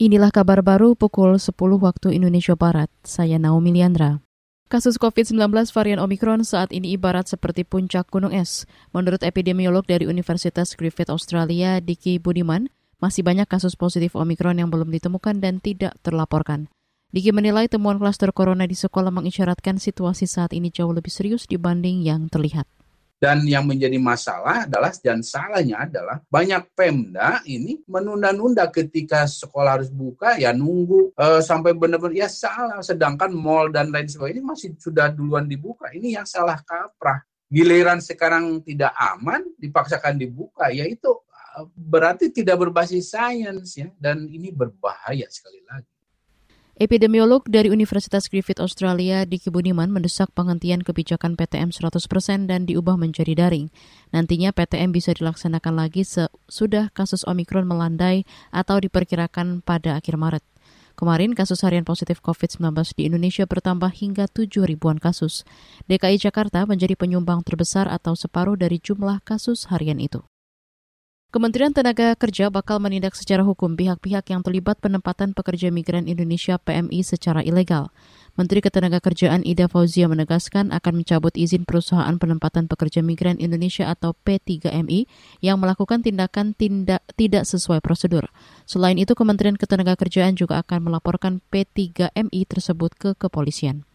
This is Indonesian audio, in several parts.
Inilah kabar baru pukul 10 waktu Indonesia Barat. Saya Naomi Liandra. Kasus COVID-19 varian Omicron saat ini ibarat seperti puncak gunung es. Menurut epidemiolog dari Universitas Griffith Australia, Diki Budiman, masih banyak kasus positif Omicron yang belum ditemukan dan tidak terlaporkan. Diki menilai temuan klaster corona di sekolah mengisyaratkan situasi saat ini jauh lebih serius dibanding yang terlihat. Dan yang menjadi masalah adalah dan salahnya adalah banyak Pemda ini menunda-nunda ketika sekolah harus buka ya nunggu uh, sampai benar-benar ya salah sedangkan mall dan lain sebagainya masih sudah duluan dibuka. Ini yang salah kaprah. Giliran sekarang tidak aman dipaksakan dibuka ya itu uh, berarti tidak berbasis sains ya dan ini berbahaya sekali lagi. Epidemiolog dari Universitas Griffith Australia, Diki Budiman, mendesak penghentian kebijakan PTM 100% dan diubah menjadi daring. Nantinya PTM bisa dilaksanakan lagi sesudah kasus Omikron melandai atau diperkirakan pada akhir Maret. Kemarin kasus harian positif COVID-19 di Indonesia bertambah hingga 7 ribuan kasus. DKI Jakarta menjadi penyumbang terbesar atau separuh dari jumlah kasus harian itu. Kementerian Tenaga Kerja bakal menindak secara hukum pihak-pihak yang terlibat penempatan pekerja migran Indonesia PMI secara ilegal. Menteri Ketenagakerjaan Ida Fauzia menegaskan akan mencabut izin perusahaan penempatan pekerja migran Indonesia atau P3MI yang melakukan tindakan tindak tidak sesuai prosedur. Selain itu, Kementerian Ketenagakerjaan juga akan melaporkan P3MI tersebut ke kepolisian.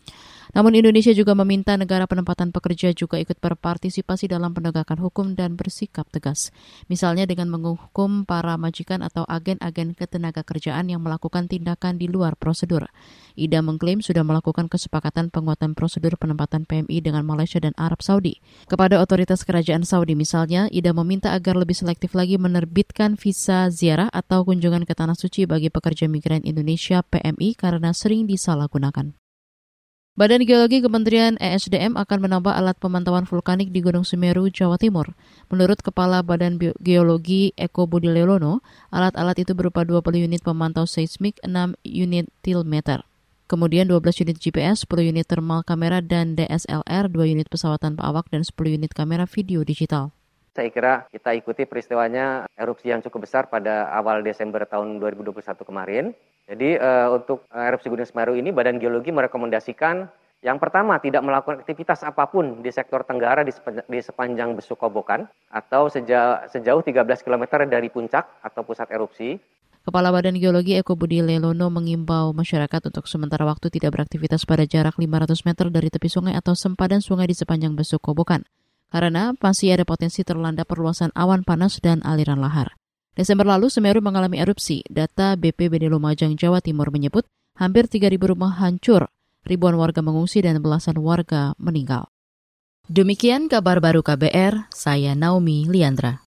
Namun Indonesia juga meminta negara penempatan pekerja juga ikut berpartisipasi dalam penegakan hukum dan bersikap tegas. Misalnya dengan menghukum para majikan atau agen-agen ketenaga kerjaan yang melakukan tindakan di luar prosedur. Ida mengklaim sudah melakukan kesepakatan penguatan prosedur penempatan PMI dengan Malaysia dan Arab Saudi. Kepada otoritas kerajaan Saudi misalnya, Ida meminta agar lebih selektif lagi menerbitkan visa ziarah atau kunjungan ke Tanah Suci bagi pekerja migran Indonesia PMI karena sering disalahgunakan. Badan Geologi Kementerian ESDM akan menambah alat pemantauan vulkanik di Gunung Semeru, Jawa Timur. Menurut Kepala Badan Geologi Eko Budi Lelono, alat-alat itu berupa 20 unit pemantau seismik, 6 unit tilmeter. Kemudian 12 unit GPS, 10 unit thermal kamera dan DSLR, 2 unit pesawat tanpa awak, dan 10 unit kamera video digital. Saya kira kita ikuti peristiwanya erupsi yang cukup besar pada awal Desember tahun 2021 kemarin jadi uh, untuk erupsi Gunung Semeru ini Badan Geologi merekomendasikan yang pertama tidak melakukan aktivitas apa pun di sektor Tenggara di di sepanjang Besuk Kobokan atau sejauh, sejauh 13 km dari puncak atau pusat erupsi. Kepala Badan Geologi Eko Budi Lelono mengimbau masyarakat untuk sementara waktu tidak beraktivitas pada jarak 500 meter dari tepi sungai atau sempadan sungai di sepanjang Besuk Kobokan karena masih ada potensi terlanda perluasan awan panas dan aliran lahar. Desember lalu Semeru mengalami erupsi. Data BPBD Lumajang, Jawa Timur menyebut hampir 3.000 rumah hancur, ribuan warga mengungsi dan belasan warga meninggal. Demikian kabar baru KBR, saya Naomi Liandra.